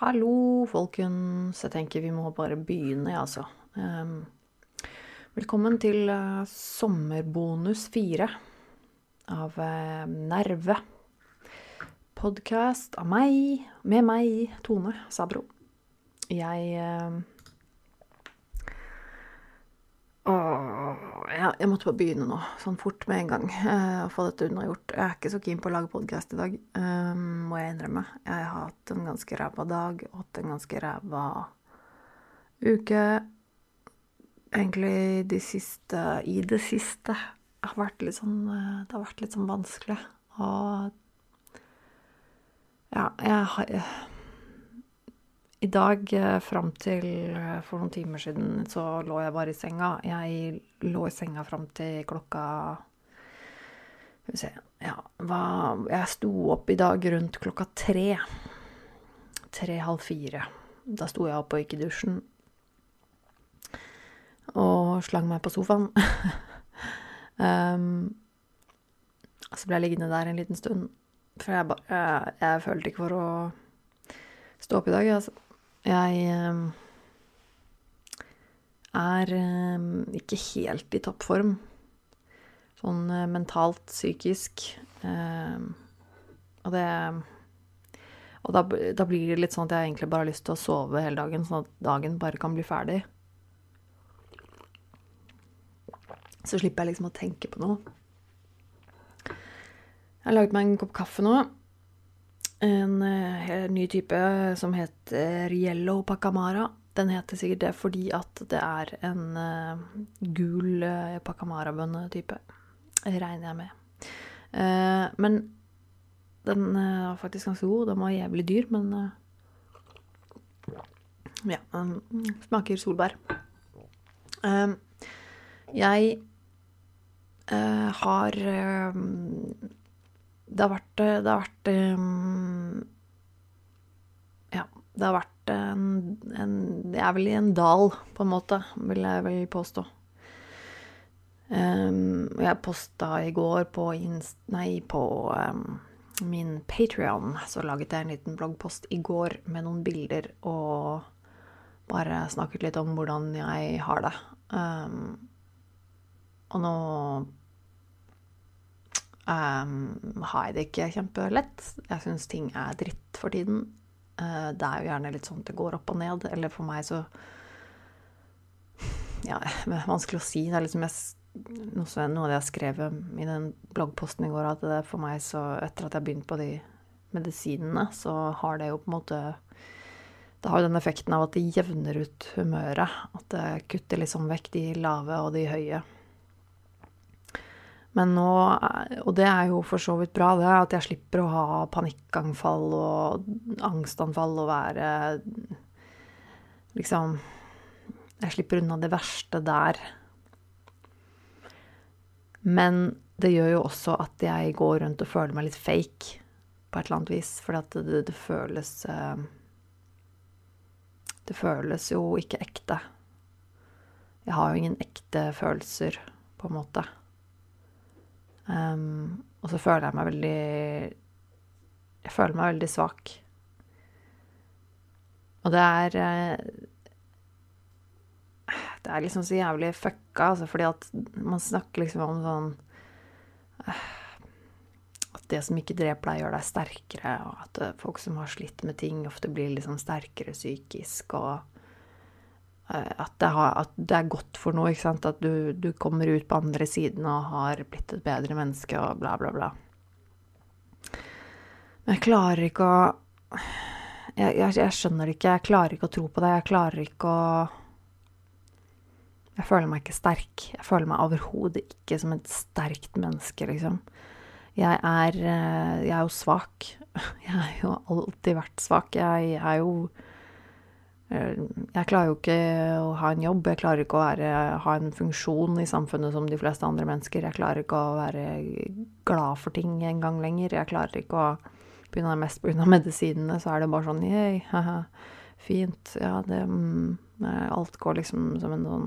Hallo, folkens. Jeg tenker vi må bare begynne, jeg, altså. Um, velkommen til uh, sommerbonus fire av uh, Nerve. Podkast av meg, med meg, Tone Sabro. Jeg uh, Åh, jeg, jeg, måtte bare begynne nå, sånn fort med en gang, uh, og få dette unnagjort. Jeg er ikke så keen på å lage podkast i dag, um, må jeg innrømme. Jeg har hatt en ganske ræva dag og hatt en ganske ræva uke. Egentlig de siste I det siste har vært litt sånn uh, Det har vært litt sånn vanskelig. Og ja, jeg har i dag, eh, fram til eh, for noen timer siden, så lå jeg bare i senga. Jeg lå i senga fram til klokka Skal vi se Ja, hva Jeg sto opp i dag rundt klokka tre. Tre-halv fire. Da sto jeg opp og gikk i dusjen. Og slang meg på sofaen. um, så ble jeg liggende der en liten stund. For jeg, bare, jeg, jeg følte ikke for å stå opp i dag, altså. Jeg ehm, er ehm, ikke helt i toppform. Sånn eh, mentalt, psykisk. Og det Og da, da, blir det litt sånn at jeg egentlig bare har lyst til å sove hele dagen, sånn at dagen bare kan bli ferdig. Så slipper jeg liksom å tenke på noe. Jeg har laget meg en kopp kaffe nå en uh, ny type som heter Yellow Pacamara. Den heter sikkert det fordi at det er en uh, gul uh, pacamara-bønnetype, regner jeg med. Men den var faktisk ganske god. Den var jævlig dyr, men Ja, den smaker solbær. jeg har det har vært Det har vært um, Ja, det har vært en, en Jeg er vel i en dal, på en måte, vil jeg vel påstå. Um, jeg posta i går på, inst, nei, på um, min Patrion, så laget jeg en liten bloggpost i går med noen bilder og bare snakket litt om hvordan jeg har det. Um, og nå um, har jeg det ikke kjempelett. Jeg syns ting er dritt for tiden. Uh, det er jo gjerne litt sånn at det går opp og ned. Eller for meg så Ja, det er vanskelig å si. Det er liksom jeg, noe av det jeg skrev i den bloggposten i går, at det for meg så Etter at jeg har begynt på de medisinene, så har det jo på en måte det har jo den effekten av at det jevner ut humøret. At det kutter liksom vekk de lave og de høye. Men nå, og det er jo for så vidt bra, det, at jeg slipper å ha panikkanfall og angstanfall og være Liksom Jeg slipper unna det verste der. Men det gjør jo også at jeg går rundt og føler meg litt fake på et eller annet vis. For det, det, det, føles eh, Det føles jo ikke ekte. Jeg har jo ingen ekte følelser, på en måte. Um, og så føler jeg meg veldig Jeg føler meg veldig svak. Og det er eh, Det er liksom så jævlig fucka, altså, fordi at man snakker liksom om sånn eh, At det som ikke dreper deg, gjør deg sterkere, og at eh, folk som har slitt med ting, ofte blir liksom sterkere psykisk, og at det, har, at det, er godt for noe. ikke sant? At du, du, kommer ut på andre siden og har blitt et bedre menneske og bla, bla, bla. Men jeg klarer ikke å jeg, jeg, jeg, skjønner det ikke. Jeg klarer ikke å tro på det. Jeg klarer ikke å Jeg føler meg ikke sterk. Jeg føler meg overhodet ikke som et sterkt menneske, liksom. Jeg er, eh, jeg er jo svak. Jeg har jo alltid vært svak. Jeg er jo Eh, jeg klarer jo ikke å ha en jobb, jeg klarer ikke å være, ha en funksjon i samfunnet som de fleste andre mennesker. Jeg klarer ikke å være glad for ting en gang lenger. Jeg klarer ikke å begynne Mest pga. medisinene, så er det bare sånn Yay, haha, fint. Ja, det mm, Alt går liksom som en sånn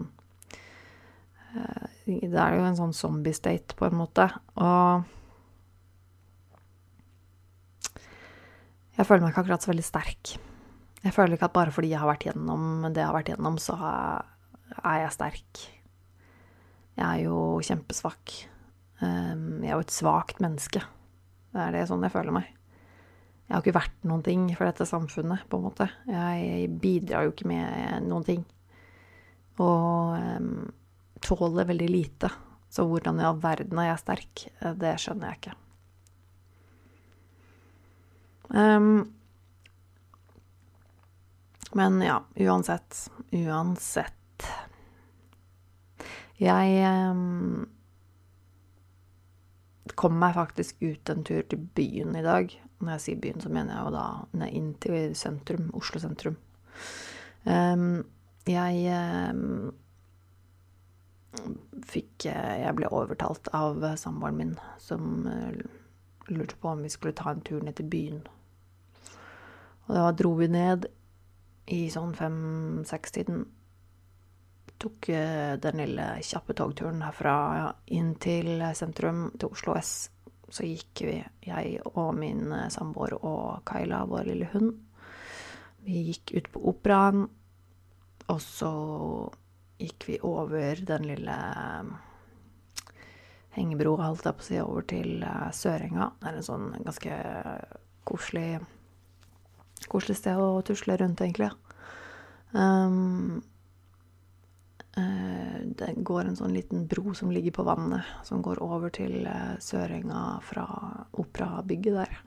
eh, Det er jo en sånn zombie-state, på en måte. Og jeg føler meg ikke akkurat så veldig sterk. Jeg føler ikke at bare fordi jeg har vært gjennom det jeg har vært gjennom, så er jeg sterk. Jeg er jo kjempesvak. Ehm, jeg er jo et svakt menneske. Det er det sånn jeg føler meg. Jeg har ikke vært noen ting for dette samfunnet, på en måte. Jeg bidrar jo ikke med noen ting. Og um, tåler veldig lite. Så hvordan i all verden er jeg sterk, det skjønner jeg ikke. Um, men ja, uansett. Uansett. Jeg um, kom meg faktisk ut en tur til byen i dag. Når jeg sier byen, så mener jeg jo da ned inn til sentrum, Oslo sentrum. Um, jeg um, fikk Jeg ble overtalt av samboeren min, som uh, lurte på om vi skulle ta en tur ned til byen. Og da dro vi ned i sånn fem-seks-tiden tok eh, den lille kjappe togturen herfra inn til sentrum, til Oslo S. Så gikk vi, jeg og min eh, samboer og Kaila, vår lille hund. Vi gikk ut på Operaen, og så gikk vi over den lille eh, hengebroa, holdt jeg på å si, over til Sørenga. Det er en sånn ganske koselig, koselig sted å tusle rundt, egentlig. Um, Eh, det går en sånn liten bro som ligger på vannet, som går over til eh, Sørenga fra operabygget der.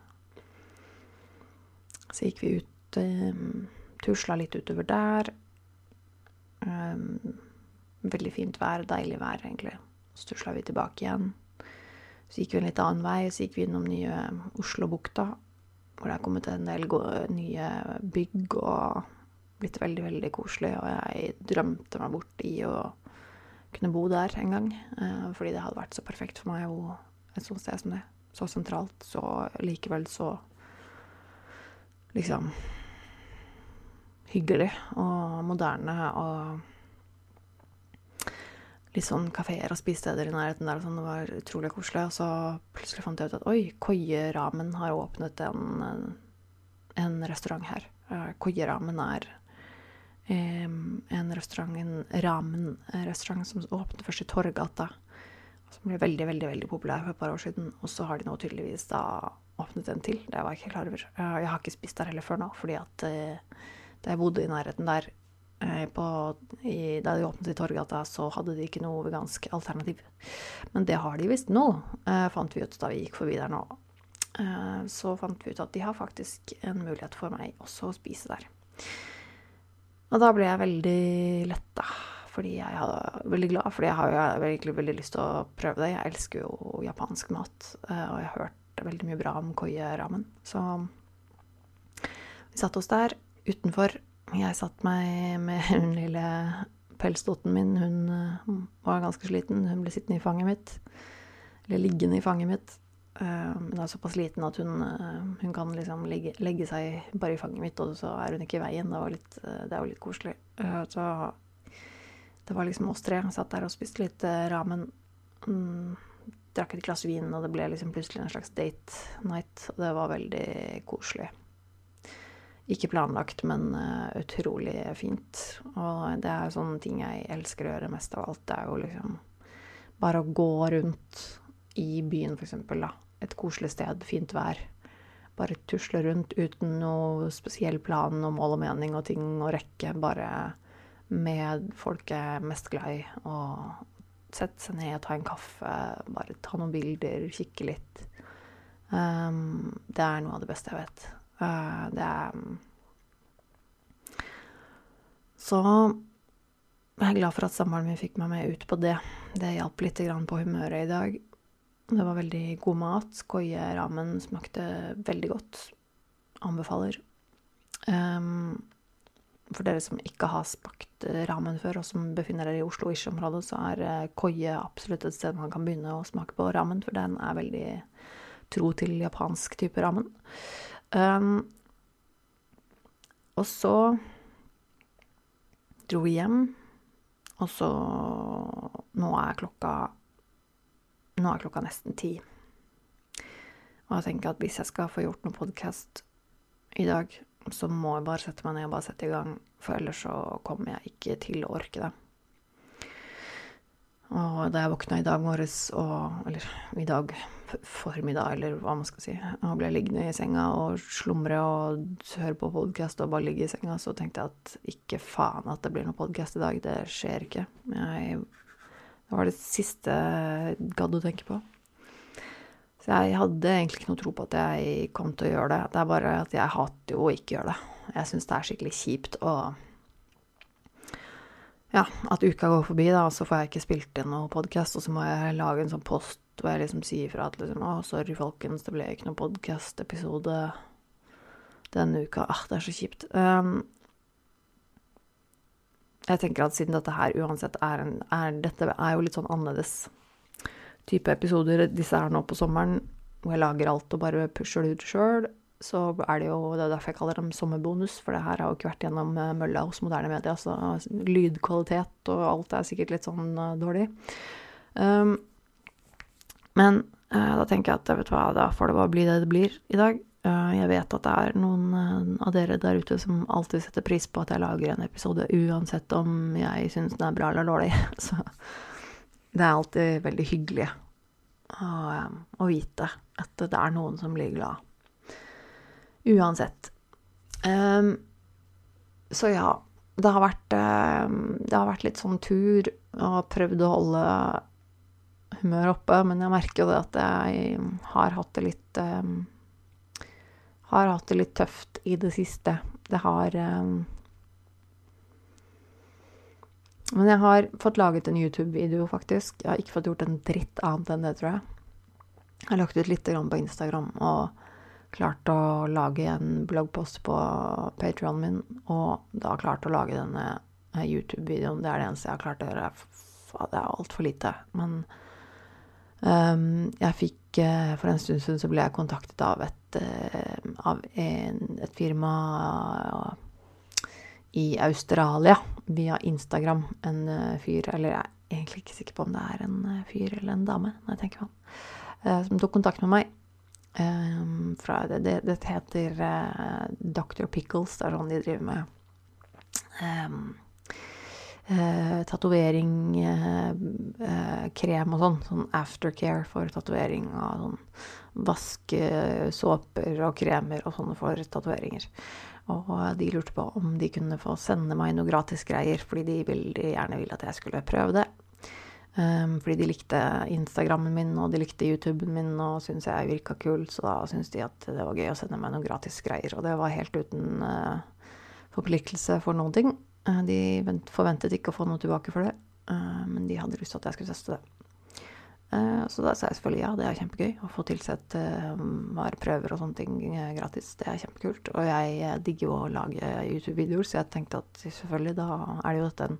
Så gikk vi ut, um, tusla litt utover der. Um, veldig fint vær, deilig vær, egentlig. Så tusla vi tilbake igjen. Så gikk vi en litt annen vei, så gikk vi innom nye Oslobukta, hvor det er kommet en del nye bygg og blitt veldig, veldig koselig, og jeg drømte meg bort i å kunne bo der en gang. Eh, fordi det hadde vært så perfekt for meg å et sånt sted som det. Så sentralt, så likevel så liksom hyggelig og moderne og litt sånn kafeer og spisesteder i nærheten der og sånn. Det var utrolig koselig. Og så plutselig fant jeg ut at oi, Koieramen har åpnet en, en restaurant her. Koieramen er en restaurant, en ramen-restaurant som åpnet først i Torgata. Som ble veldig, veldig veldig populær for et par år siden. Og så har de nå tydeligvis da åpnet en til. Det var jeg ikke klar over. Jeg har ikke spist der heller før nå, fordi at eh, da jeg bodde i nærheten der på, i, da de åpnet i Torgata, så hadde de ikke noe vegansk alternativ. Men det har de visst nå, eh, fant vi ut da vi gikk forbi der nå. Så fant vi ut at de har faktisk en mulighet for meg også å spise der. Og da ble jeg veldig letta, fordi jeg er veldig glad. Fordi jeg har jo egentlig veldig lyst til å prøve det. Jeg elsker jo japansk mat, eh, og jeg har hørt veldig mye bra om koie-ramen. Så vi satte oss der utenfor. Jeg satt meg med hun lille pelsdotten min. Hun eh, var ganske sliten. Hun ble sittende i fanget mitt. Eller liggende i fanget mitt. Eh, hun er såpass liten at hun, eh, hun kan liksom legge, legge, seg bare i fanget mitt, og så er hun ikke i veien. Det litt, det er jo litt koselig. Så det var liksom oss tre. Satt der og spiste litt ramen. Mm, drakk et glass vin, og det ble liksom plutselig en slags date night. Og det var veldig koselig. Ikke planlagt, men utrolig fint. Og det er sånne ting jeg elsker å gjøre mest av alt. Det er jo liksom bare å gå rundt i byen, for eksempel, da et koselig sted, fint vær. Bare tusle rundt uten noe spesiell plan og mål og mening og ting å rekke. Bare med folk jeg er mest glad i. Og sette seg ned ta en kaffe, bare ta noen bilder, kikke litt. Um, det er noe av det beste jeg vet. Uh, det er Så jeg er glad for at samboeren min fikk meg med ut på det. Det hjalp litt på humøret i dag. Det var veldig god mat. Koie-ramen smakte veldig godt. Anbefaler. Um, for dere som ikke har smakt ramen før, og som befinner dere i Oslo Ish-området, så er eh, Koie absolutt et sted man kan begynne å smake på ramen, for den er veldig tro til japansk type ramen. Um, og så dro vi hjem, og så Nå er klokka nå er klokka nesten ti. Og jeg tenker at hvis jeg skal få gjort noen podkast i dag, så må jeg bare sette meg ned og bare sette i gang. For ellers så kommer jeg ikke til å orke det. Og da jeg våkna i dag morges, og Eller i dag formiddag, eller hva man skal si. Og ble liggende i senga og slumre og høre på podkast og bare ligge i senga, så tenkte jeg at ikke faen at det blir noe podkast i dag. Det skjer ikke. Jeg, det var det siste jeg gadd å tenke på. Så jeg hadde egentlig ikke noe tro på at jeg kom til å gjøre det. Det er bare at jeg hater jo å ikke gjøre det. Jeg syns det er skikkelig kjipt å Ja, at uka går forbi, da, og så får jeg ikke spilt inn noen podkast, og så må jeg lage en sånn post hvor jeg liksom sier ifra at liksom Å, sorry, folkens, det ble ikke noen podkast-episode denne uka. Ah, det er så kjipt. Um, jeg tenker at siden dette her uansett er en er, Dette er jo litt sånn annerledes type episoder. Disse er nå på sommeren, hvor jeg lager alt og bare pusher det ut sjøl. Så er det jo Det er derfor jeg kaller dem sommerbonus, for det her har jo ikke vært gjennom eh, mølla hos moderne media. Så lydkvalitet og alt er sikkert litt sånn uh, dårlig. Um, men uh, da tenker jeg at vet du hva, da får det bare bli det det blir i dag. Uh, jeg vet at det er noen av dere der ute som alltid setter pris på at jeg lager en episode, uansett om jeg syns den er bra eller dårlig. Så det er alltid veldig hyggelig å, å, vite at det er noen som blir glad. Uansett. Um, så ja. Det har, vært, um, det har vært litt sånn tur, og prøvd å holde humøret oppe, men jeg merker jo det at jeg har hatt det litt um, Har hatt det litt tøft i det siste. Det har men jeg har fått laget en YouTube-video, faktisk. Jeg har ikke fått gjort en dritt annet enn det, tror jeg. Jeg har lagt ut litt på Instagram og klart å lage en bloggpost på Patrionen min. Og da klart å lage denne eh, YouTube-videoen. Det er det eneste jeg har klart å gjøre. Det er altfor lite. Men um, jeg fikk uh, For en stund siden så ble jeg kontaktet av et, uh, av en, et firma i Australia via Instagram. En fyr, eller jeg er egentlig ikke sikker på om det er en fyr eller en dame, når tenker meg om, som tok kontakt med meg. Um, fra, det, det, heter Dr. Pickles. Det er sånn de driver med um, tatovering, krem og sånn. Sånn aftercare for tatovering og sånn vaskesåper og kremer og sånne for tatoveringer. Og de lurte på om de kunne få sende meg noe gratis greier, fordi de veldig gjerne ville at jeg skulle prøve det. Um, fordi de likte Instagrammen min, og de likte YouTuben min, og syntes jeg virka kul, så da syntes de at det var gøy å sende meg noen gratis greier. Og det var helt uten uh, forpliktelse for noen ting. Uh, de forventet ikke å få noe tilbake for det, uh, men de hadde lyst til at jeg skulle teste det. Så da sa jeg selvfølgelig ja, det er kjempegøy å få tilsett vareprøver og sånne ting gratis. Det er kjempekult. Og jeg digger jo å lage YouTube-videoer, så jeg tenkte at selvfølgelig da er det jo dette en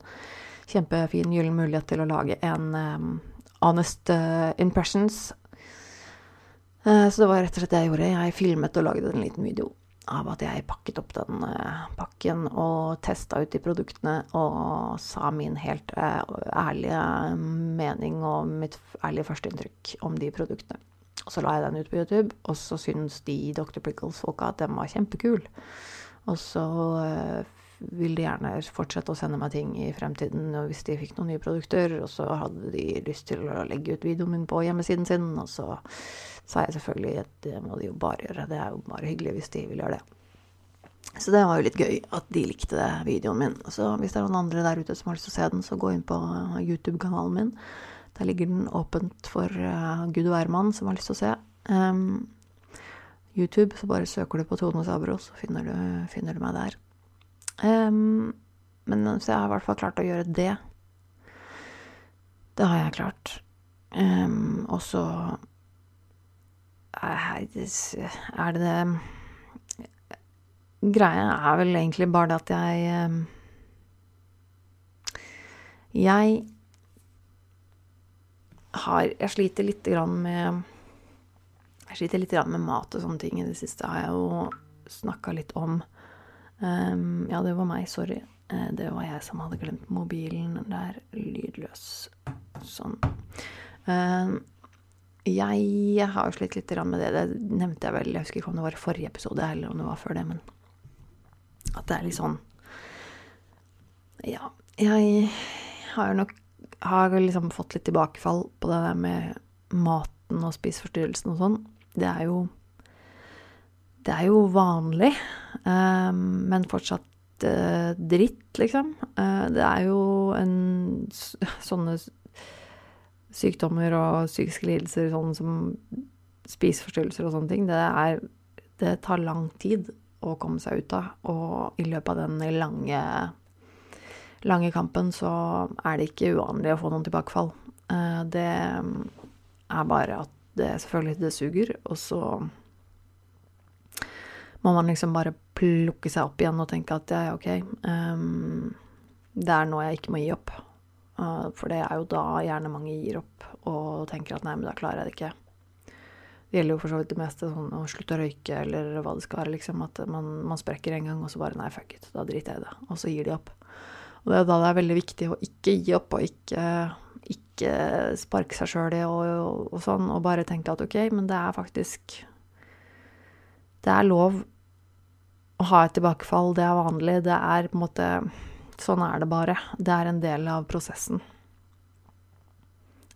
kjempefin gyllen mulighet til å lage en um, honest uh, impressions. Uh, så det var rett og slett det jeg gjorde. Jeg filmet og lagde en liten video av at jeg pakket opp den uh, pakken og testa ut de produktene og sa min helt ærlige mening og mitt ærlige førsteinntrykk om de produktene. Og så la jeg den ut på YouTube, og så syntes de Dr. Pickles-folka at den var kjempekul. Og så ville de gjerne fortsette å sende meg ting i fremtiden Og hvis de fikk noen nye produkter. Og så hadde de lyst til å legge ut videoen min på hjemmesiden sin, og så sa jeg selvfølgelig at det må de jo bare gjøre. Det er jo bare hyggelig hvis de vil gjøre det. Så det var jo litt gøy at de likte videoen min. Så hvis det er noen andre der ute som har lyst til å se den, så gå inn på YouTube-kanalen min. Der ligger den åpent for uh, gud og hvermann som har lyst til å se. Um, YouTube, så bare søker du på Tone Sabro, så finner du, finner du meg der. Um, men så jeg har i hvert fall klart å gjøre det. Det har jeg klart. Um, og så er det det Greia er vel egentlig bare det at jeg Jeg har Jeg sliter lite grann med Jeg sliter litt med mat og sånne ting i det siste, har jeg jo snakka litt om. Um, ja, det var meg, sorry. Uh, det var jeg som hadde glemt mobilen der, lydløs. Sånn. Uh, jeg har jo slitt litt med det. Det nevnte jeg vel, jeg husker ikke om det var i forrige episode eller om det var før det, men At det er litt sånn Ja, jeg har jo nok har liksom fått litt tilbakefall på det der med maten og spiseforstyrrelsen og sånn. Det er jo Det er jo vanlig, um, men fortsatt uh, dritt, liksom. Uh, det er jo en sånne sykdommer og psykiske lidelser sånn som spiseforstyrrelser og sånne ting, det er Det tar lang tid å komme seg ut av, og i løpet av den lange lange kampen så er det ikke uvanlig å få noen tilbakefall. Uh, det er bare at det selvfølgelig det suger, og så må man liksom bare plukke seg opp igjen og tenke at ja, OK, um, det er nå jeg ikke må gi opp. Uh, for det er jo da gjerne mange gir opp og tenker at nei, men da klarer jeg det ikke. Det gjelder jo for så vidt det meste, sånn å slutte å røyke eller hva det skal være, liksom. At man, man sprekker en gang, og så bare nei, fuck it, da driter jeg i det. Og så gir de opp. Og det er da det er veldig viktig å ikke gi opp, og ikke, ikke sparke seg sjøl i og, og, og, sånn, og bare tenke at OK, men det er faktisk Det er lov å ha et tilbakefall, det er vanlig, det er på en måte Sånn er det bare. Det er en del av prosessen.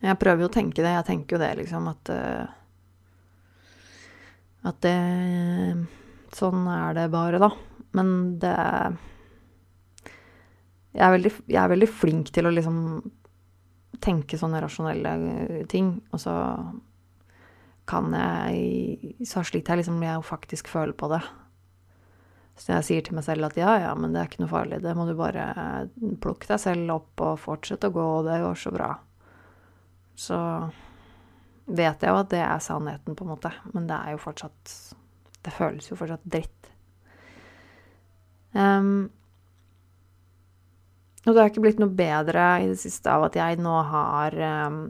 Jeg prøver jo å tenke det. Jeg tenker jo det, liksom, at uh, At det Sånn er det bare, da. Men det jeg er, veldig, jeg er veldig flink til å liksom tenke sånne rasjonelle ting, og så kan jeg Så sliter jeg liksom å faktisk føle på det. Så jeg sier til meg selv at ja, ja, men det er ikke noe farlig. Det må du bare plukke deg selv opp og fortsette å gå, og det går så bra. Så vet jeg jo at det er sannheten, på en måte. Men det er jo fortsatt Det føles jo fortsatt dritt. Um, og det har ikke blitt noe bedre i det siste av at jeg nå har um,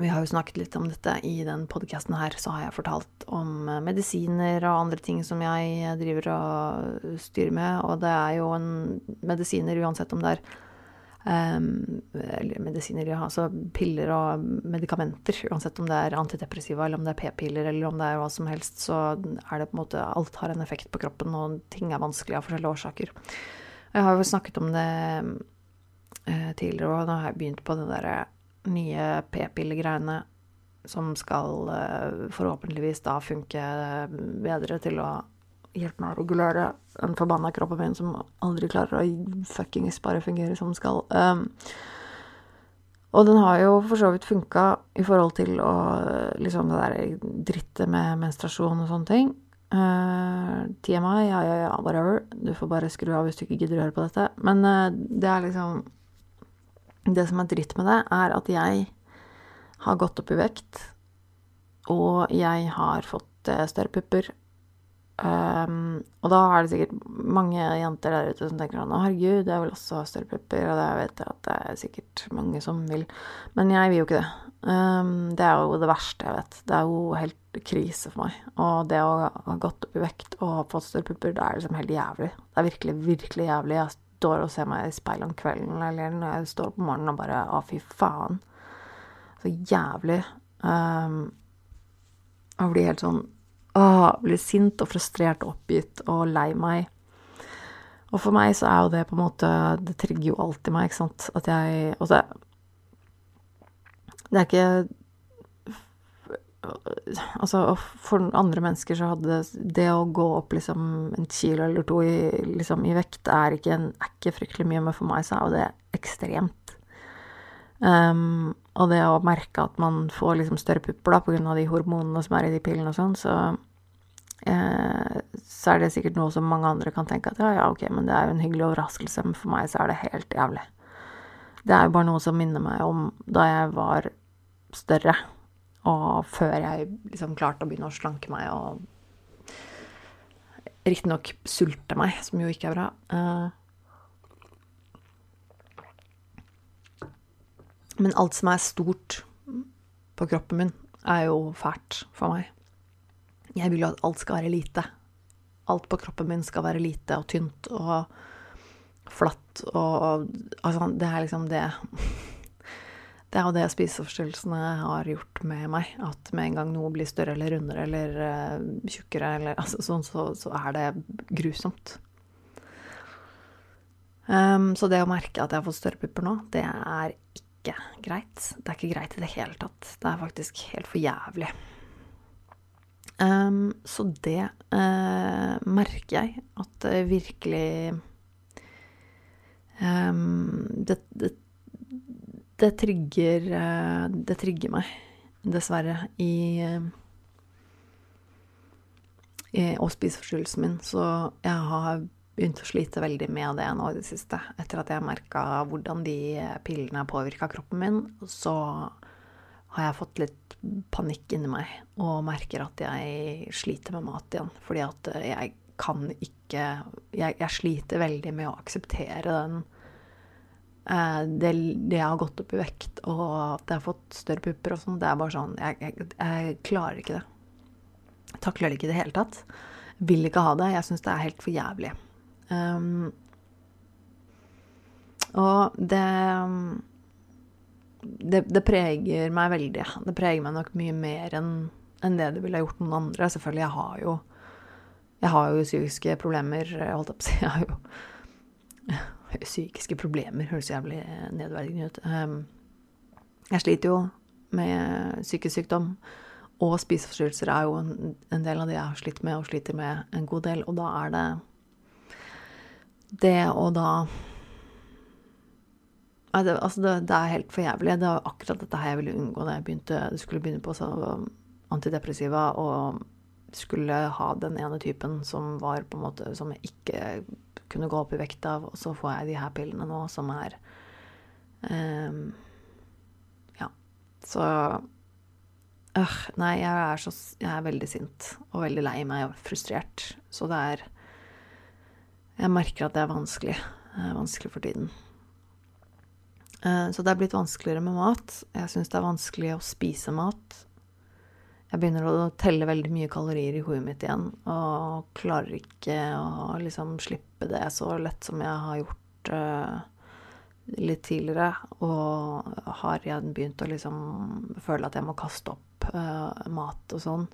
Vi har jo snakket litt om dette i den podkasten her, så har jeg fortalt om eh, medisiner og andre ting som jeg driver og styrer med, og det er jo en medisiner uansett om det er um, eller medisiner, ja, altså piller og medikamenter. Uansett om det er antidepressiva eller om det er p-piller eller om det er hva som helst, så er det på en måte Alt har en effekt på kroppen, og ting er vanskelig av forskjellige årsaker. Jeg har jo snakket om det uh, tidligere, og nå har jeg begynt på det derre nye p-pillegreiene som skal eh, forhåpentligvis da funke bedre til å hjelpe meg å regulere den forbanna kroppen min som aldri klarer å fuckings bare fungere som den skal. Um, og den har jo for så vidt funka i forhold til å liksom det der drittet med menstruasjon og sånne ting. Uh, eh, TMI, ja, ja, ja, whatever. Du får bare skru av hvis du ikke gidder å høre på dette. Men uh, det er liksom Det som er dritt med det, er at jeg har gått opp i vekt, og jeg har fått uh, større pupper. Um, og da er det sikkert mange jenter der ute som tenker sånn Å, herregud, jeg vil også ha større pupper. Og det vet jeg at det er sikkert mange som vil. Men jeg vil jo ikke det. Um, det er jo det verste jeg vet. Det er jo helt krise for meg. Og det å ha gått opp i vekt og fått større pupper, det er liksom helt jævlig. Det er virkelig, virkelig jævlig. Jeg står og ser meg i speilet om kvelden eller når jeg står opp om morgenen og bare Å, fy faen. Så jævlig. Um, og blir helt sånn Å, blir sint og frustrert og oppgitt og lei meg. Og for meg så er jo det på en måte Det trigger jo alltid meg, ikke sant. At jeg Og så Det er ikke Altså, for andre mennesker så hadde det å gå opp liksom en kilo eller to i, liksom, i vekt er ikke, en, er ikke, fryktelig mye, men for meg så er det ekstremt. Um, og det å merke at man får liksom større pupper da, pga. de hormonene som er i de pillene og sånn, så, eh, så er det sikkert noe som mange andre kan tenke at ja, ja, ok, men det er jo en hyggelig overraskelse, men for meg så er det helt jævlig. Det er jo bare noe som minner meg om da jeg var større. Og før jeg liksom klarte å begynne å slanke meg og riktignok sulte meg, som jo ikke er bra. Uh, men alt som er stort på kroppen min, er jo fælt for meg. Jeg vil jo at alt skal være lite. Alt på kroppen min skal være lite og tynt og flatt og Altså, det er liksom det det er jo det spiseforstyrrelsene har gjort med meg. At med en gang noe blir større eller rundere eller uh, tjukkere eller altså sånn, så, så, er det grusomt. Um, så det å merke at jeg har fått større pupper nå, det er ikke greit. Det er ikke greit i det hele tatt. Det er faktisk helt for jævlig. Um, så det uh, merker jeg at det virkelig um, det, det, det, trigger uh, Det trigger meg, dessverre, i, Og spiseforstyrrelsen min. Så jeg har begynt å slite veldig med det nå i det siste. Etter at jeg merka hvordan de pillene har påvirka kroppen min, så har jeg fått litt panikk inni meg og merker at jeg sliter med mat igjen. Fordi at jeg kan ikke Jeg, jeg sliter veldig med å akseptere den eh, det, det, jeg har gått opp i vekt, og at jeg har fått større pupper og sånn. Det er bare sånn jeg, jeg, jeg, klarer ikke det. Jeg takler det ikke i det hele tatt. Vil ikke ha det. Jeg syns det er helt for jævlig. Um, og det det, det, preger meg veldig. Det preger meg nok mye mer enn enn det det ville gjort noen andre. Selvfølgelig, jeg har jo jeg har jo psykiske problemer, holdt jeg på å si. Jeg har jo psykiske problemer, høres jævlig nedverdigende ut. Ehm, jeg sliter jo med psykisk sykdom. Og spiseforstyrrelser er jo en, del av det jeg har slitt med, og sliter med en god del. Og da er det det å da det, altså det, det, er helt for jævlig. Det var akkurat dette her jeg ville unngå da jeg begynte, skulle begynne på så, antidepressiva og skulle ha den ene typen som var på en måte Som jeg ikke kunne gå opp i vekt av. Og så får jeg de her pillene nå som er um, Ja. Så øh, Nei, jeg er, så, jeg er veldig sint og veldig lei meg og frustrert. Så det er Jeg merker at det er vanskelig. Det er vanskelig for tiden. Uh, så det er blitt vanskeligere med mat. Jeg syns det er vanskelig å spise mat. Jeg begynner å telle veldig mye kalorier i hodet mitt igjen, og klarer ikke å liksom slippe det så lett som jeg har gjort uh, litt tidligere. Og har igjen begynt å liksom føle at jeg må kaste opp uh, mat og sånn.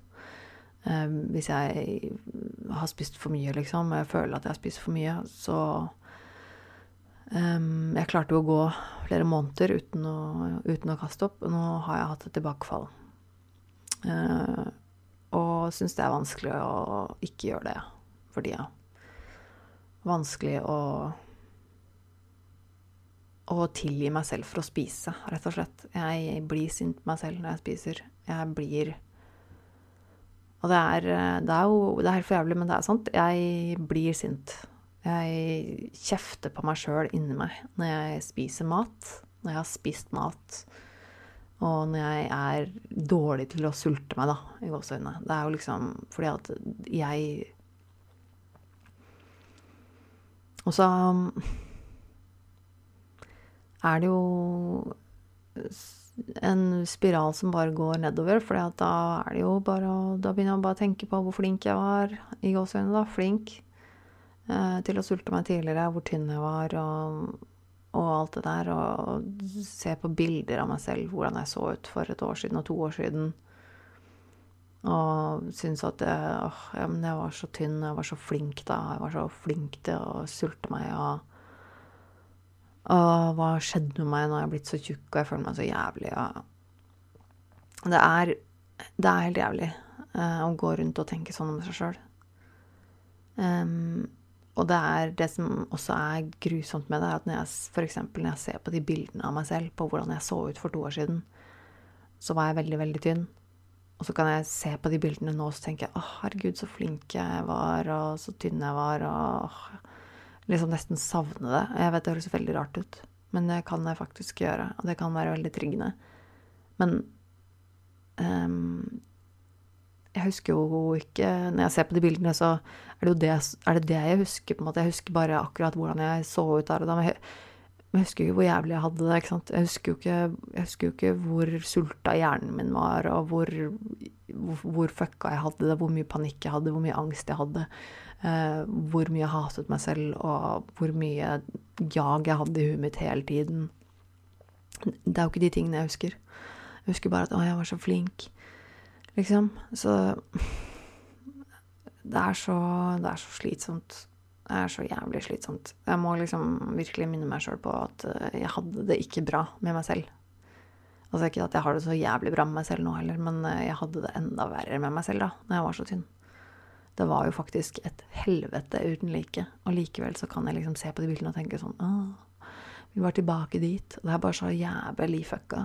Uh, hvis jeg har spist for mye, liksom, og jeg føler at jeg har spist for mye, så Um, jeg klarte jo å gå flere måneder uten å, uten å, kaste opp, og nå har jeg hatt et tilbakefall. Uh, og syns det er vanskelig å ikke gjøre det for tida. Vanskelig å å tilgi meg selv for å spise, rett og slett. Jeg blir sint på meg selv når jeg spiser. Jeg blir Og det er, det er jo Det er helt for jævlig, men det er sant. Jeg blir sint. Jeg kjefter på meg sjøl inni meg når jeg spiser mat, når jeg har spist mat, og når jeg er dårlig til å sulte meg, da, i gåseøynene. Det er jo liksom fordi at jeg Og så er det jo en spiral som bare går nedover, for da er det jo bare Da begynner jeg bare å tenke på hvor flink jeg var, i gåseøynene, da. Flink Eh, til å sulte meg tidligere, hvor tynn jeg var og, og, alt det der. Og se på bilder av meg selv, hvordan jeg så ut for et år siden og to år siden. Og synes at jeg, åh, ja, jeg var så tynn, jeg var så flink da. Jeg var så flink til å sulte meg. Og, og hva skjedde med meg jeg er blitt så tjukk og jeg føler meg så jævlig? Og det er, det er helt jævlig eh, å gå rundt og tenke sånn om seg sjøl. Um, og det er det som også er grusomt med det, er at når jeg for når jeg ser på de bildene av meg selv, på hvordan jeg så ut for to år siden, så var jeg veldig, veldig tynn. Og så kan jeg se på de bildene nå og så tenker jeg, å herregud, så flink jeg var, og så tynn jeg var, og liksom nesten savne det. Jeg vet det høres veldig rart ut, men det kan jeg faktisk gjøre, og det kan være veldig tryggende. Men um, jeg husker jo ikke Når jeg ser på de bildene, så er det jo det, er det, det jeg husker. på en måte. Jeg husker bare akkurat hvordan jeg så ut der og da. Men jeg, husker ikke hvor jævlig jeg hadde det. ikke sant? Jeg husker jo ikke, husker jo ikke hvor sulta hjernen min var, og hvor, hvor, hvor fucka jeg hadde det, hvor mye panikk jeg hadde, hvor mye angst jeg hadde. Uh, hvor mye jeg hatet meg selv, og hvor mye jag jeg hadde i huet mitt hele tiden. Det er jo ikke de tingene jeg husker. Jeg husker bare at 'å, jeg var så flink'. Liksom. Så det er så, det er så slitsomt. Det er så jævlig slitsomt. Jeg må liksom virkelig minne meg sjøl på at eh, jeg hadde det ikke bra med meg selv. Altså ikke at jeg har det så jævlig bra med meg selv nå heller, men eh, jeg hadde det enda verre med meg selv da når jeg var så tynn. Det var jo faktisk et helvete uten like. Og likevel så kan jeg liksom se på de bildene og tenke sånn Åh, vi var tilbake dit. Og det er bare så jævlig fucka.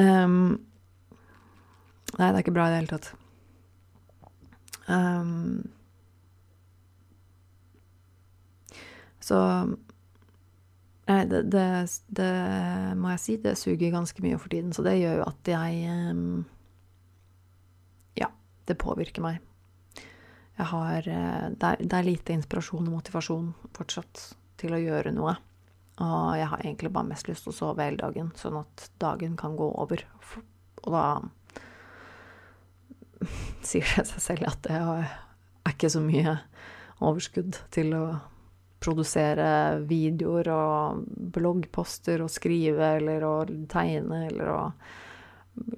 Um, nei, det er ikke bra i det hele tatt. Um, så Nei, det, det, det, må jeg si, det suger ganske mye for tiden. Så det gjør jo at jeg um, Ja, det påvirker meg. Jeg har eh, det er, det er lite inspirasjon og motivasjon fortsatt til å gjøre noe. Og jeg har egentlig bare mest lyst til å sove hele dagen, sånn at dagen kan gå over. Og da sier det seg selv at det er ikke så mye overskudd til å produsere videoer og bloggposter og skrive eller å tegne eller å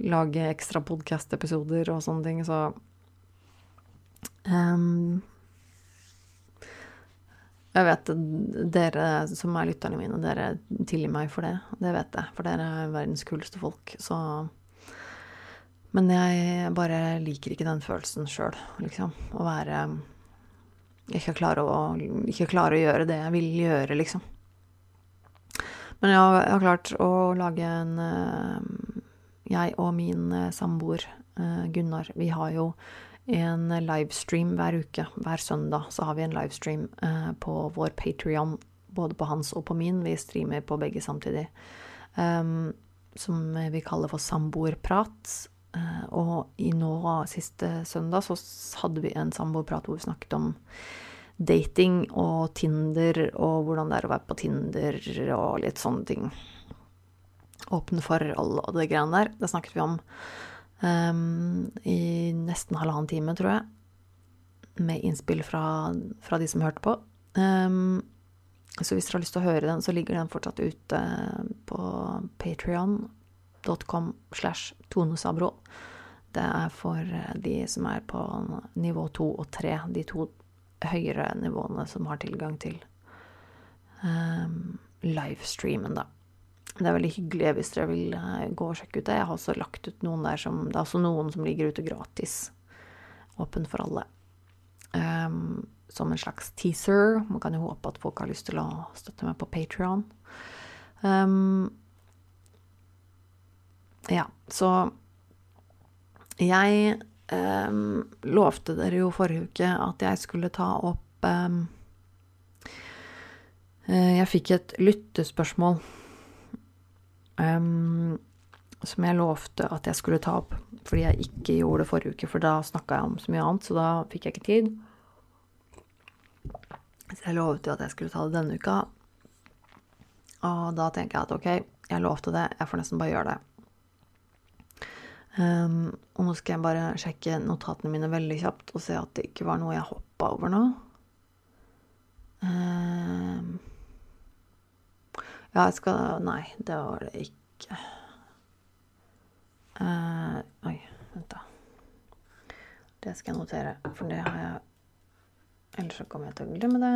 lage ekstra podcast-episoder og sånne ting, så um, Jeg vet dere som er lytterne mine, dere tilgir meg for det. Det vet jeg, for dere er verdens kuleste folk, så Men jeg bare liker ikke den følelsen sjøl, liksom. Å være ikke klare, å, ikke klare å gjøre det jeg vil gjøre, liksom. Men jeg har, jeg har klart å lage en uh, Jeg og min uh, samboer uh, Gunnar, vi har jo en livestream hver uke. Hver søndag så har vi en livestream på vår Patrion, både på hans og på min. Vi streamer på begge samtidig. Um, som vi kaller for samboerprat. Uh, og i nå siste søndag så hadde vi en samboerprat hvor vi snakket om dating og Tinder og hvordan det er å være på Tinder og litt sånne ting. Åpne forhold og det greiene der. Det snakket vi om um, i nesten halvannen time, tror jeg. Med innspill fra, fra de som hørte på. Um, så hvis dere har lyst til å høre den, så ligger den fortsatt ute på patrion.com slash tonesabro. Det er for eh, de som er på nivå to og tre, de to høyere nivåene som har tilgang til um, livestreamen, da. Det er veldig hyggelig hvis dere vil uh, gå og sjekke ut det. Jeg har også lagt ut noen der som Det er også noen som ligger ute gratis. Åpen for alle. Um, som en slags teaser. Man kan jo håpe at folk har lyst til å støtte meg på Patrion. Um, ja, så jeg um, lovte dere jo forrige uke at jeg skulle ta opp um, Jeg fikk et lyttespørsmål um, som jeg lovte at jeg skulle ta opp, fordi jeg ikke gjorde det forrige uke, for da snakka jeg om så mye annet, så da fikk jeg ikke tid. Så jeg lovte jo at jeg skulle ta det denne uka. Og da tenker jeg at ok, jeg lovte det, jeg får nesten bare gjøre det. Um, og nå skal jeg bare sjekke notatene mine veldig kjapt og se at det ikke var noe jeg hoppa over nå. Um, ja, jeg skal Nei, det var det ikke. Uh, oi, vent, da. Det skal jeg notere, for det har jeg Ellers så kommer jeg til å glemme det.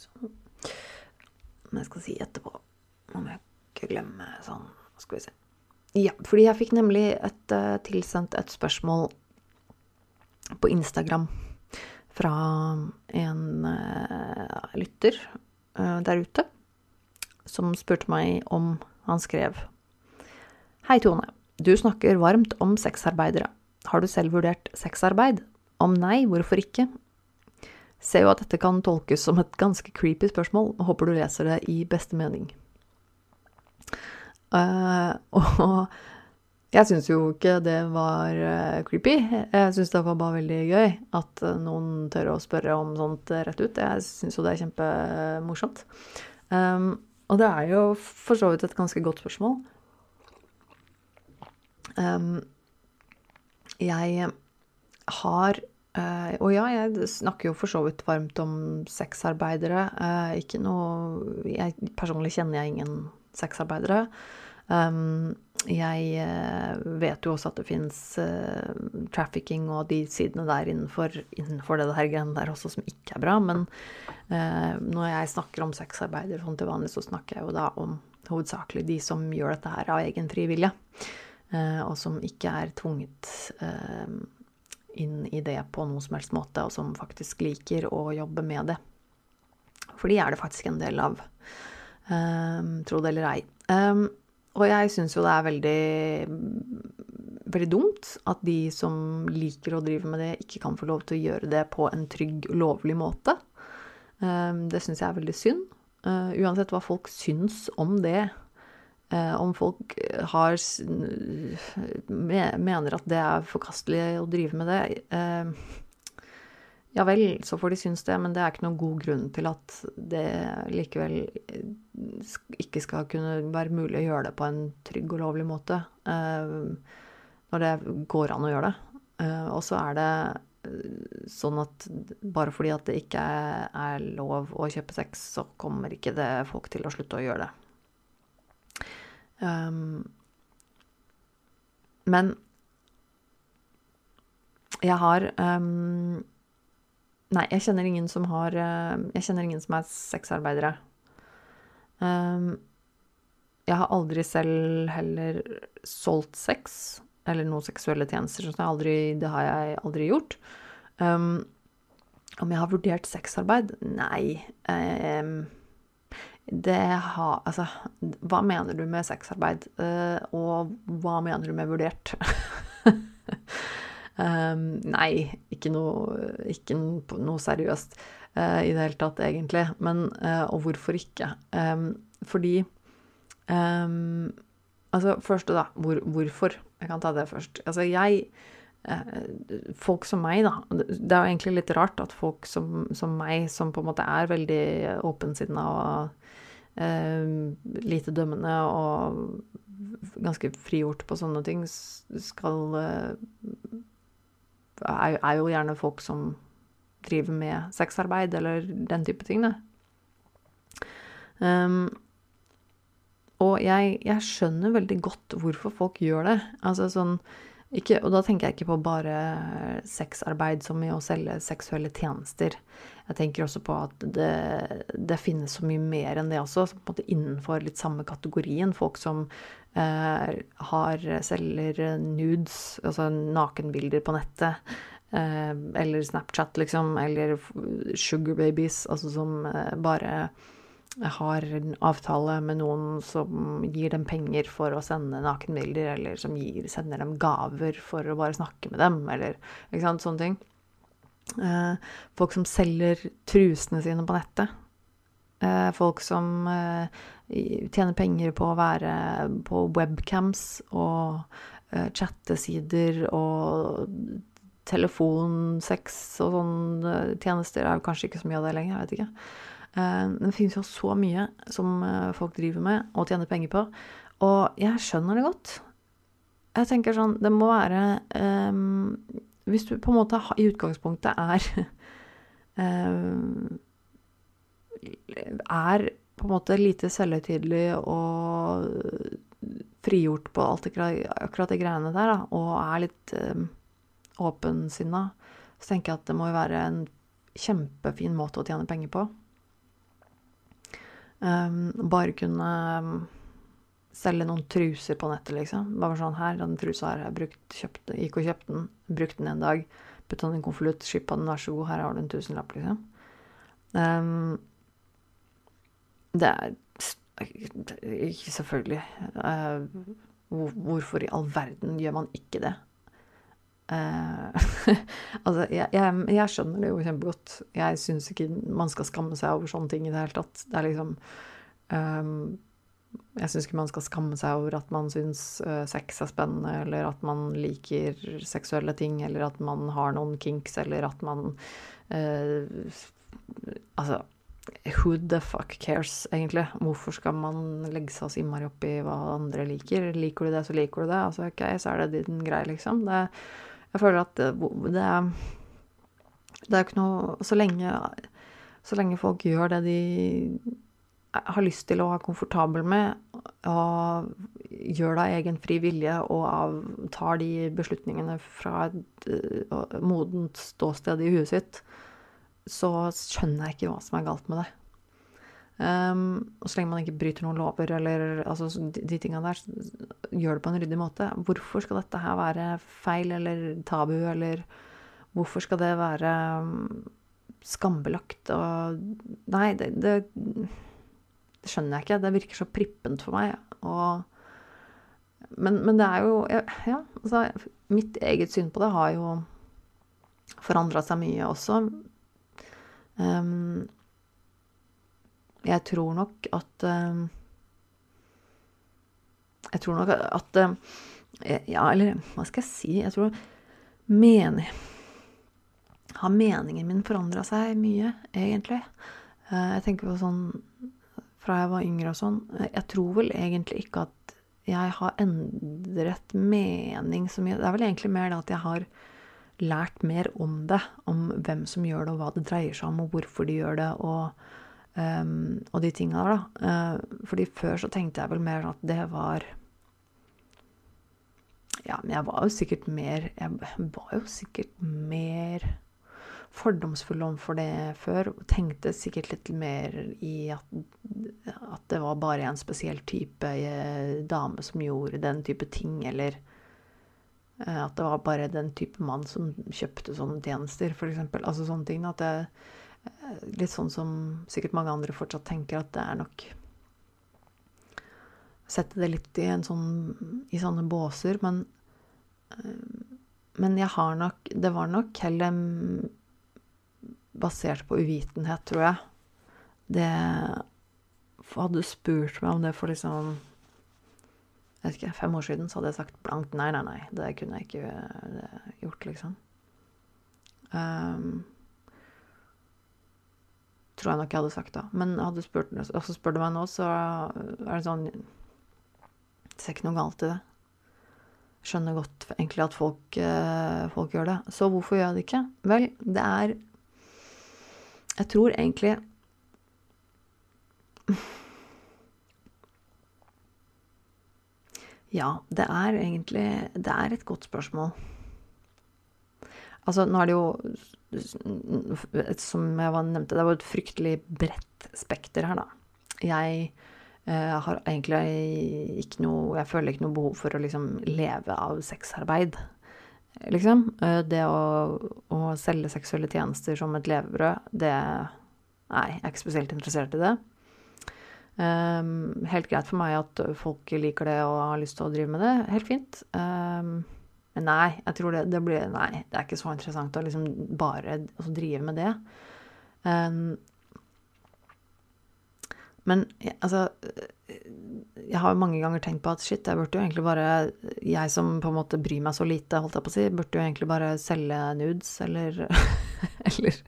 Sånn. Men jeg skal si etterpå om jeg ikke glemme sånn Skal vi se. Ja, fordi jeg fikk nemlig et, uh, tilsendt et spørsmål på Instagram fra en uh, lytter uh, der ute som spurte meg om Han skrev Hei, Tone. Du snakker varmt om sexarbeidere. Har du selv vurdert sexarbeid? Om nei, hvorfor ikke? Ser jo at dette kan tolkes som et ganske creepy spørsmål, og håper du leser det i beste mening. Uh, og jeg syns jo ikke det var uh, creepy. Jeg syns det var bare veldig gøy at uh, noen tør å spørre om sånt rett ut. Jeg syns jo det er kjempemorsomt. Um, og det er jo for så vidt et ganske godt spørsmål. Um, jeg har og ja, jeg snakker jo for så vidt varmt om sexarbeidere. ikke noe jeg, Personlig kjenner jeg ingen sexarbeidere. Um, jeg eh, vet jo også at det fins eh, trafficking og de sidene der innenfor, innenfor det her greiene der også som ikke er bra. Men eh, når jeg snakker om sexarbeider sånn til vanlig, så snakker jeg jo da om hovedsakelig de som gjør dette her av egen fri vilje. Eh, og som ikke er tvunget inn i det på noen som helst måte, og som faktisk liker å jobbe med det. For de er det faktisk en del av. Eh, tro det eller ei. Um, og jeg syns jo det er veldig, veldig dumt at de som liker å drive med det, ikke kan få lov til å gjøre det på en trygg, lovlig måte. Ehm, det syns jeg er veldig synd. Eh, uansett hva folk syns om det, eh, om folk har mener at det er forkastelig å drive med det ehm, ja vel, så får de synes det, men det er ikke noen god grunn til at det likevel eh, ikke skal kunne være mulig å gjøre det på en trygg og lovlig måte. Eh, når det går an å gjøre det. Eh, og så er det sånn at bare fordi at det ikke er lov å kjøpe sex, så kommer ikke det folk til å slutte å gjøre det. men jeg har Nei, jeg kjenner ingen som har eh, Jeg kjenner ingen som er sexarbeidere. Um, jeg har aldri selv heller solgt sex, eller noen seksuelle tjenester. Så aldri, det har jeg aldri gjort. Um, om jeg har vurdert sexarbeid? Nei. Um, det har Altså, hva mener du med sexarbeid? Uh, og hva mener du med vurdert? Um, nei, ikke noe, ikke noe seriøst uh, i det hele tatt, egentlig. Men, uh, og hvorfor ikke? Um, fordi um, Altså, første, da. Hvor, hvorfor? Jeg kan ta det først. Altså, jeg uh, Folk som meg, da. Det er jo egentlig litt rart at folk som, som meg, som på en måte er veldig åpensinna og lite dømmende og ganske frigjort på sånne ting, skal er, er jo gjerne folk som driver med sexarbeid eller den type ting. Um, og jeg, jeg, skjønner veldig godt hvorfor folk gjør det. Altså sånn ikke, Og da tenker jeg ikke på bare sexarbeid som i å selge seksuelle tjenester. Jeg tenker også på at det, det finnes så mye mer enn det også, på en måte innenfor litt samme kategorien. Folk som eh, har, selger nudes, altså nakenbilder på nettet. Eh, eller Snapchat, liksom. Eller sugar babies, altså som eh, bare har en avtale med noen som gir dem penger for å sende nakenbilder, eller som gir, sender dem gaver for å bare snakke med dem, eller ikke sant, sånne ting. Eh, folk som selger trusene sine på nettet. Eh, folk som eh, tjener penger på å være på webcams og eh, chattesider og telefonsex og sånne tjenester. Det er kanskje ikke så mye av det lenger, jeg vet ikke. Men det finnes jo så mye som folk driver med og tjener penger på. Og jeg skjønner det godt. Jeg tenker sånn Det må være um, Hvis du på en måte i utgangspunktet er um, er på en måte lite selvhøytidelig og frigjort på alt akkurat de greiene der, da, og er litt um, åpensinna, så tenker jeg at det må jo være en kjempefin måte å tjene penger på. Um, bare kunne um, selge noen truser på nettet, liksom. Bare sånn her, den trusa har jeg brukt, kjøpt, gikk og kjøpte den, brukte den en dag, putta den i en konvolutt, skippa den, vær så god, her har du en tusenlapp, liksom. Um, det er ikke Selvfølgelig. Uh, hvorfor i all verden gjør man ikke det? Uh, altså, jeg, jeg, jeg, skjønner det jo kjempegodt. Jeg syns ikke man skal skamme seg over sånne ting i det hele tatt. Det er liksom um, Jeg syns ikke man skal skamme seg over at man syns uh, sex er spennende, eller at man liker seksuelle ting, eller at man har noen kinks, eller at man uh, Altså Who the fuck cares, egentlig? Hvorfor skal man legge seg så innmari opp i hva andre liker? Liker du det, så liker du det. Altså, ok, så er det din greie, liksom. Det, jeg føler at det, det er Det er jo ikke noe Så lenge, så lenge folk gjør det de har lyst til å være komfortabel med, og gjør det av egen fri vilje og av, tar de beslutningene fra et uh, modent ståsted i huet sitt, så skjønner jeg ikke hva som er galt med det. Um, og så lenge man ikke bryter noen lover eller altså, de, de tinga der, gjør det på en ryddig måte. Hvorfor skal dette her være feil eller tabu, eller hvorfor skal det være um, skambelagt og Nei, det, det, det, skjønner jeg ikke. Det virker så prippent for meg. Og, men, men, det er jo Ja, altså Mitt eget syn på det har jo forandra seg mye også. Um, jeg tror nok at uh, Jeg tror nok at uh, Ja, eller hva skal jeg si? Jeg tror mener har meningen min forandra seg mye, egentlig. Eh, jeg tenker på sånn fra jeg var yngre og sånn Jeg tror vel egentlig ikke at jeg har endret mening så mye. Det er vel egentlig mer det at jeg har lært mer om det. Om hvem som gjør det, og hva det dreier seg om, og hvorfor de gjør det, og, um, og de tinga der, da. Uh, fordi før så tenkte jeg vel mer at det var Ja, men jeg var jo sikkert mer Jeg var jo sikkert mer fordomsfull overfor det før. og Tenkte sikkert litt mer i at, at, det var bare en spesiell type eh, dame som gjorde den type ting, eller eh, at det var bare den type mann som kjøpte sånne tjenester, f.eks. Altså sånne ting. At eh, Litt sånn som sikkert mange andre fortsatt tenker, at det er nok Sette det litt i, en sånn, i sånne båser, men men jeg har nok Det var nok heller basert på uvitenhet, tror jeg. Det Hadde du spurt meg om det for liksom jeg vet ikke, fem år siden, så hadde jeg sagt blankt nei, nei, nei. Det kunne jeg ikke eh, gjort, liksom. Um, tror jeg nok jeg hadde sagt da. Men hadde spurt, også spør du meg nå, så er det sånn Det ser ikke noe galt i det. Skjønner godt egentlig at folk, eh, folk gjør det. Så hvorfor gjør jeg det ikke? Vel, det er jeg tror egentlig Ja, det er egentlig Det er et godt spørsmål. Altså, nå er det jo Som jeg nevnte, det var et fryktelig bredt spekter her, da. Jeg eh, har egentlig ikke noe Jeg føler ikke noe behov for å liksom leve av sexarbeid liksom. Eh, det å, å, selge seksuelle tjenester som et levebrød, det Nei, jeg er ikke spesielt interessert i det. Um, helt greit for meg at folk liker det og har lyst til å drive med det. Helt fint. Um, men nei, jeg tror det, det, blir Nei, det er ikke så interessant å liksom bare å drive med det. Um, men altså Jeg har jo mange ganger tenkt på at shit, jeg burde jo egentlig bare Jeg som på en måte bryr meg så lite, holdt jeg på å si, burde jo egentlig bare selge nudes, eller Eller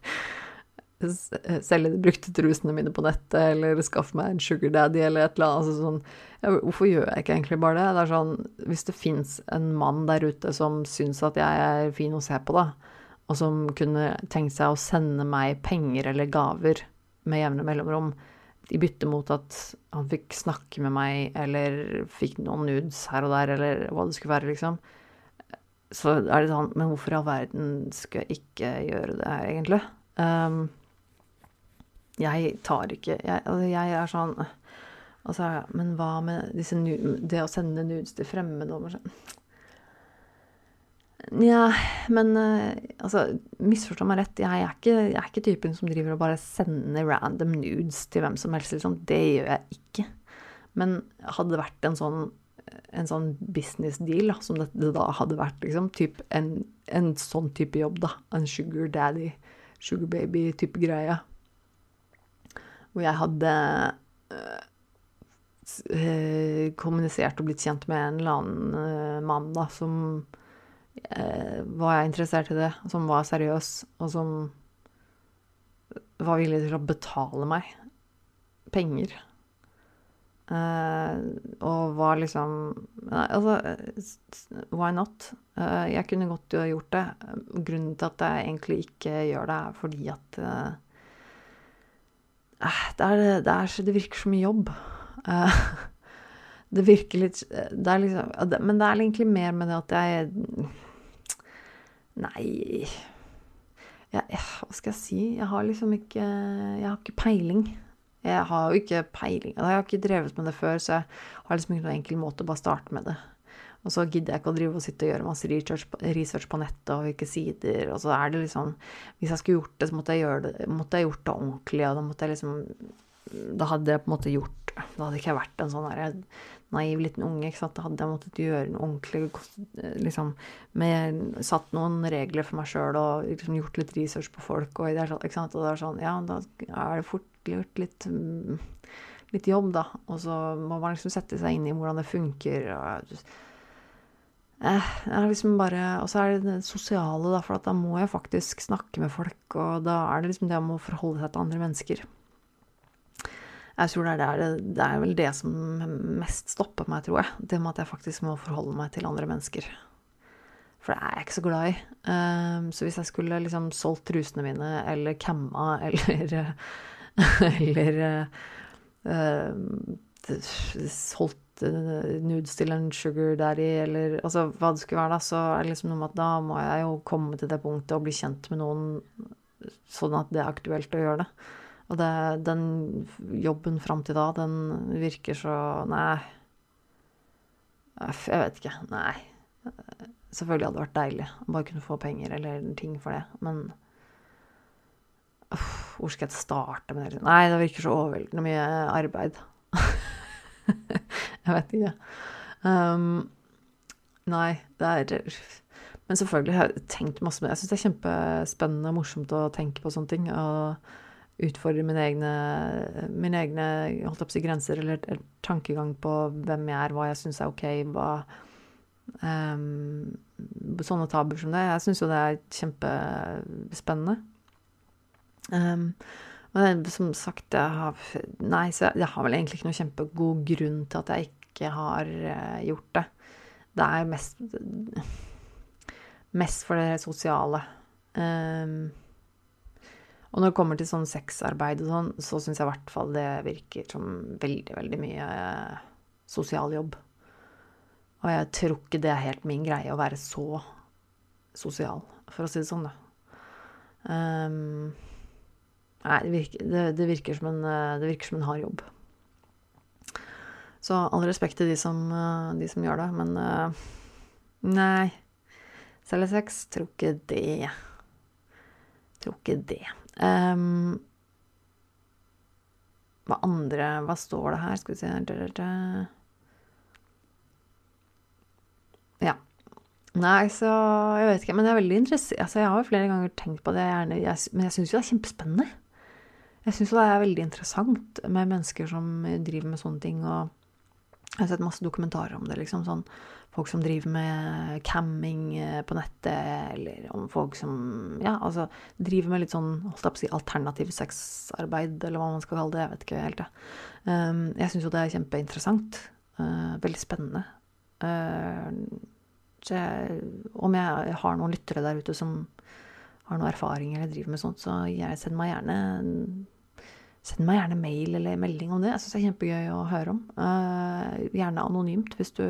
selge de brukte trusene mine på nettet, eller skaffe meg en sugar daddy, eller et eller annet. Altså sånn, ja, hvorfor gjør jeg ikke egentlig bare det? Det er sånn, Hvis det fins en mann der ute som syns at jeg er fin å se på, da, og som kunne tenkt seg å sende meg penger eller gaver med jevne mellomrom, i bytte mot at han fikk snakke med meg, eller fikk noen nudes her og der, eller hva det skulle være, liksom. Så er det sånn Men hvorfor i all verden skal jeg ikke gjøre det egentlig? Um, jeg tar ikke jeg, altså jeg, er sånn Altså, men hva med disse det å sende nudes til fremmede sånn Nja, men uh, altså, misforstå meg rett. Jeg er, ikke, jeg er, ikke, typen som driver og bare sender random nudes til hvem som helst. Liksom. Det gjør jeg ikke. Men hadde det vært en sånn, en sånn business deal, da, som det, da hadde vært, liksom, typ en, en, sånn type jobb, da. En sugar daddy, sugar baby-type greie. Hvor jeg hadde uh, kommunisert og blitt kjent med en eller annen uh, mann da, som eh, var interessert i det, som var seriøs, og som var villig til å betale meg penger. Uh, og var liksom Nei, altså Why not? Uh, jeg kunne godt gjort det. Grunnen til at jeg egentlig ikke gjør det, er fordi at eh, det, er, det, er, det, virker så mye jobb. Eh, det virker litt det er liksom, Men det er egentlig mer med det at jeg Nei jeg, Hva skal jeg si? Jeg har liksom ikke Jeg har ikke peiling. Jeg har jo ikke peiling. Jeg har ikke drevet med det før, så jeg har liksom ikke noen enkel måte å bare starte med det. Og så gidder jeg ikke å drive og sitte og gjøre masse research, research på nettet og hvilke sider. Og så er det liksom Hvis jeg skulle gjort det, så måtte jeg, gjøre det, måtte jeg gjort det ordentlig. Og da måtte jeg liksom Da hadde jeg på en måte gjort Da hadde ikke jeg vært en sånn der naiv liten unge. ikke sant? Da hadde jeg måttet gjøre noe ordentlig liksom med, Satt noen regler for meg sjøl og liksom gjort litt research på folk. Og er sånn, ikke sant? Og det er sånn Ja, da er det fort gjort litt litt jobb, da. Og så må man liksom sette seg inn i hvordan det funker. og Eh, liksom bare, og så er det det sosiale, da, for da må jeg faktisk snakke med folk. Og da er det liksom det om å forholde seg til andre mennesker. Jeg tror det er, det, det er vel det som mest stopper meg, tror jeg. Det med at jeg faktisk må forholde meg til andre mennesker. For det er jeg ikke så glad i. Um, så hvis jeg skulle liksom solgt trusene mine, eller camma, eller Eller uh, Eh, nudes til en sugar daddy, eller altså hva det skulle være, da, så er det liksom noe med at da må jeg jo komme til det punktet og bli kjent med noen sånn at det er aktuelt å gjøre det. Og det, den jobben fram til da, den virker så Nei. Jeg vet ikke. Nei. Selvfølgelig hadde det vært deilig å bare kunne få penger eller ting for det, men Hvor skal jeg starte med det? Nei, det virker så overveldende mye arbeid. Jeg vet ikke. Um, nei, det er Men selvfølgelig har jeg tenkt masse med. Jeg syns det er kjempespennende og morsomt å tenke på sånne ting. Og utfordre mine egne, mine egne holdt opp si, grenser, eller, eller, tankegang på hvem jeg er, hva jeg syns er ok, hva um, Sånne tabuer som det. Jeg syns jo det er kjempespennende. Um, men som sagt, jeg har Nei, så jeg, har vel egentlig ikke noe kjempegod grunn til at jeg ikke har uh, gjort det. Det er mest Mest for det sosiale. Um, og når det kommer til sånn sexarbeid og sånn, så syns jeg i hvert fall det virker som veldig, veldig mye uh, sosial jobb. Og jeg tror ikke det er helt min greie å være så sosial, for å si det sånn, da. Um, Nei, det virker, det, det virker, som, en, eh, det virker som en hard jobb. Så all respekt til de som, eh, de som gjør det, men uh, nei. Selge sex? Tror ikke det. Tror ikke det. Um, hva andre Hva står det her? Skal vi se Ja. Nei, så Jeg vet ikke. Men jeg er veldig interessert altså, Jeg har jo flere ganger tenkt på det, gjerne, jeg, men jeg syns jo det er kjempespennende. Jeg syns det er veldig interessant med mennesker som driver med sånne ting. og jeg har sett masse dokumentarer om det. liksom sånn Folk som driver med camming eh, på nettet, eller om folk som ja, altså, driver med litt sånn holdt jeg på å si, alternativ sexarbeid, eller hva man skal kalle det. Jeg vet ikke helt. det. Um, jeg syns jo det er kjempeinteressant. Uh, veldig spennende. Uh, jeg, om jeg har noen lyttere der ute som har noe erfaring eller driver med sånt, så jeg sender meg gjerne Send meg gjerne mail eller melding om det. Jeg syns det er kjempegøy å høre om. Uh, gjerne anonymt, hvis du,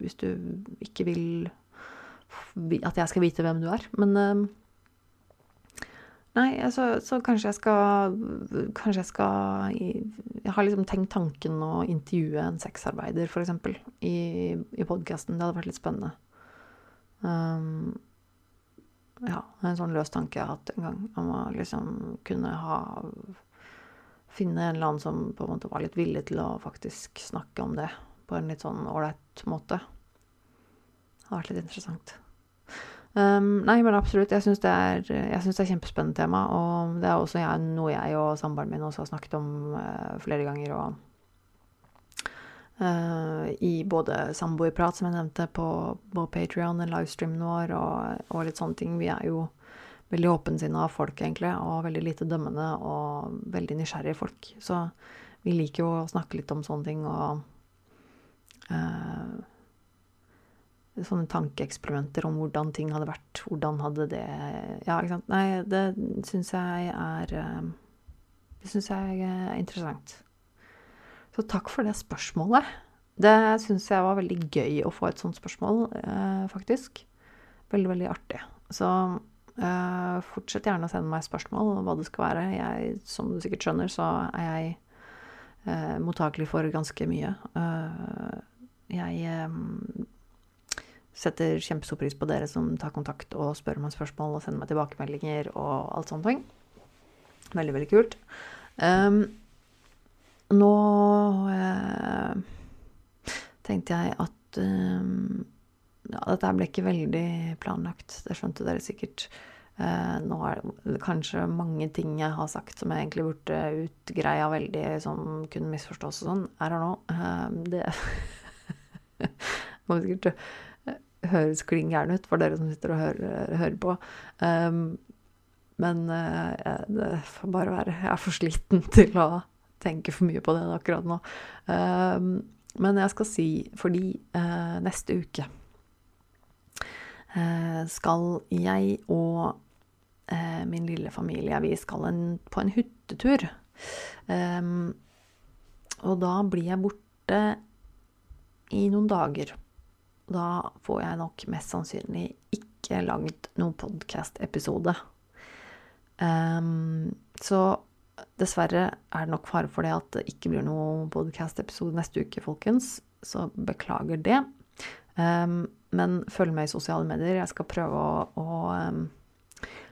hvis du, ikke vil at jeg skal vite hvem du er. Men uh, Nei, altså, så kanskje jeg skal Kanskje jeg skal Jeg har liksom tenkt tanken å intervjue en sexarbeider, f.eks., i, i podkasten. Det hadde vært litt spennende. Um, ja, en sånn løs tanke jeg har hatt en gang, om å liksom kunne ha finne en eller annen som på en måte var litt villig til å faktisk snakke om det på en litt sånn ålreit måte. Det har vært litt interessant. Um, nei, men absolutt. Jeg syns det, det, er kjempespennende tema. Og det er også jeg, noe jeg og samboeren min også har snakket om uh, flere ganger. Og uh, i både samboerprat, som jeg nevnte, på, på Patrion, livestreamen vår, og, og, litt sånne ting. Vi er jo veldig åpensinna folk, egentlig, og veldig lite dømmende og veldig nysgjerrige folk. Så vi liker jo å snakke litt om sånne ting og eh, Sånne tankeeksperimenter om hvordan ting hadde vært. Hvordan hadde det Ja, ikke sant. Nei, det syns jeg er uh, Det syns jeg er interessant. Så takk for det spørsmålet. Det syns jeg var veldig gøy å få et sånt spørsmål, eh, faktisk. Veldig, veldig artig. Så eh, fortsett gjerne å sende meg spørsmål om hva det skal være. Jeg, som du sikkert skjønner, så er jeg eh, mottakelig for ganske mye. Eh, jeg eh, setter kjempestor pris på dere som tar kontakt og spør meg spørsmål og sender meg tilbakemeldinger og alt sånt. Veldig, veldig kult. Um, nå uh, tenkte jeg at um, ja, dette ble ikke veldig planlagt, det skjønte dere sikkert. Uh, nå er det kanskje mange ting jeg har sagt som jeg egentlig burde utgreia veldig, som kunne misforstås og sånn. Er don't nå. Uh, det må sikkert høres klin gæren ut for dere som sitter og hører, hører på. Um, men uh, det får bare være. Jeg er for sliten til å tenke for mye på det akkurat nå. Um, men jeg skal si fordi neste uke skal jeg og min lille familie Vi skal en, på en hyttetur. Um, og da blir jeg borte i noen dager. Da får jeg nok mest sannsynlig ikke lagd noen podkast-episode. Um, så dessverre er det nok fare for det at det ikke blir noen podcast-episode neste uke, folkens. Så beklager det. Um, men følg med i sosiale medier. Jeg skal prøve å, å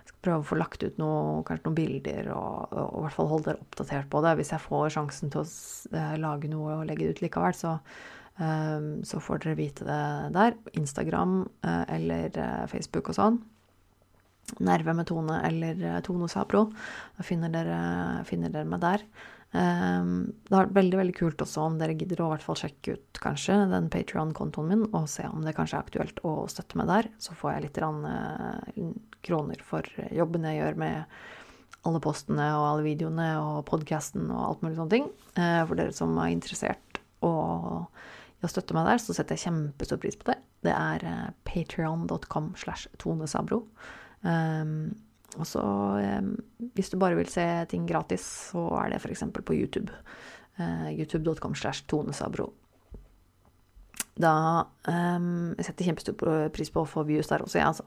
skal prøve å få lagt ut noe, kanskje noen bilder, og, og, i hvert fall holde dere oppdatert på det. Hvis jeg får sjansen til å uh, lage noe og legge det ut likevel, så, så får dere vite det der. Instagram uh, eller uh, Facebook og sånn. Nerve med Tone eller eh, Tone Sabro. Da finner dere, finner dere meg der. Um, det har vært veldig veldig kult også om dere gidder å i hvert fall sjekke ut kanskje den Patrion-kontoen min og se om det kanskje er aktuelt å støtte meg der. Så får jeg litt rann, uh, kroner for jobben jeg gjør med alle postene og alle videoene og podkasten og alt mulig sånne ting. Uh, for dere som er interessert i å støtte meg der, så setter jeg kjempestor pris på det. Det er uh, patrion.com slash tonesabro. Um, og så, um, hvis du bare vil se ting gratis, så er det f.eks. på YouTube. Uh, YouTube.com slash Tone Sabro. Da um, Jeg setter kjempestor pris på å få views der også, jeg, ja, altså.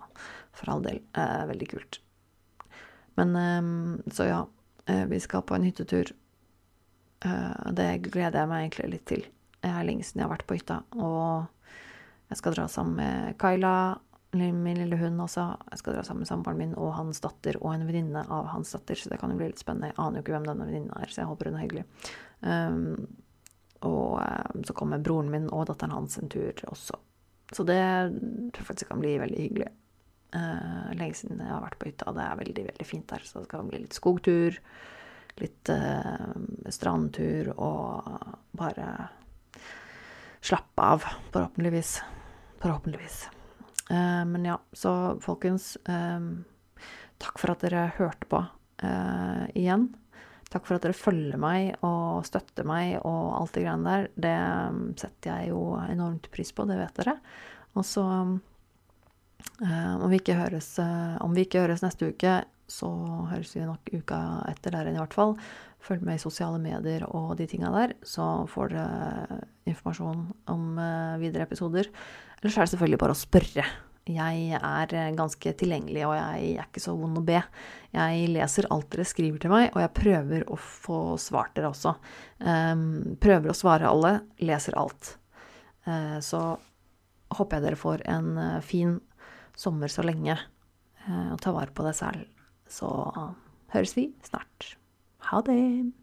For all del. Eh, veldig kult. Men så ja. Uh, vi skal på en hyttetur. det gleder jeg meg egentlig litt til. Det er lenge siden jeg har vært på hytta. Og jeg skal dra sammen med Kyla, min lille hund også. Jeg skal dra sammen med samboeren min og hans datter og en venninne av hans datter, så det kan jo bli litt spennende. Jeg aner jo ikke hvem denne venninna er, så jeg håper hun er hyggelig. Um, og um, så kommer broren min og datteren hans en tur også. Så det tror jeg faktisk kan bli veldig hyggelig. Uh, lenge siden jeg har vært på hytta. Det er veldig, veldig fint der, så det skal bli litt skogtur. Litt uh, strandtur og bare slappe av, forhåpentligvis. Forhåpentligvis. Eh, men ja, så folkens eh, Takk for at dere hørte på eh, igjen. Takk for at dere følger meg og støtter meg og alt det greiene der. Det setter jeg jo enormt pris på, det vet dere. Og så om vi, høres, om vi ikke høres neste uke, så høres vi nok uka etter der i hvert fall. Følg med i sosiale medier og de tinga der, så får dere informasjon om videre episoder. Ellers er det selvfølgelig bare å spørre. Jeg er ganske tilgjengelig, og jeg er ikke så vond å be. Jeg leser alt dere skriver til meg, og jeg prøver å få svart dere også. Um, prøver å svare alle, leser alt. Uh, så håper jeg dere får en uh, fin sommer så lenge, og ta vare på deg selv. Så høres vi snart. Ha det!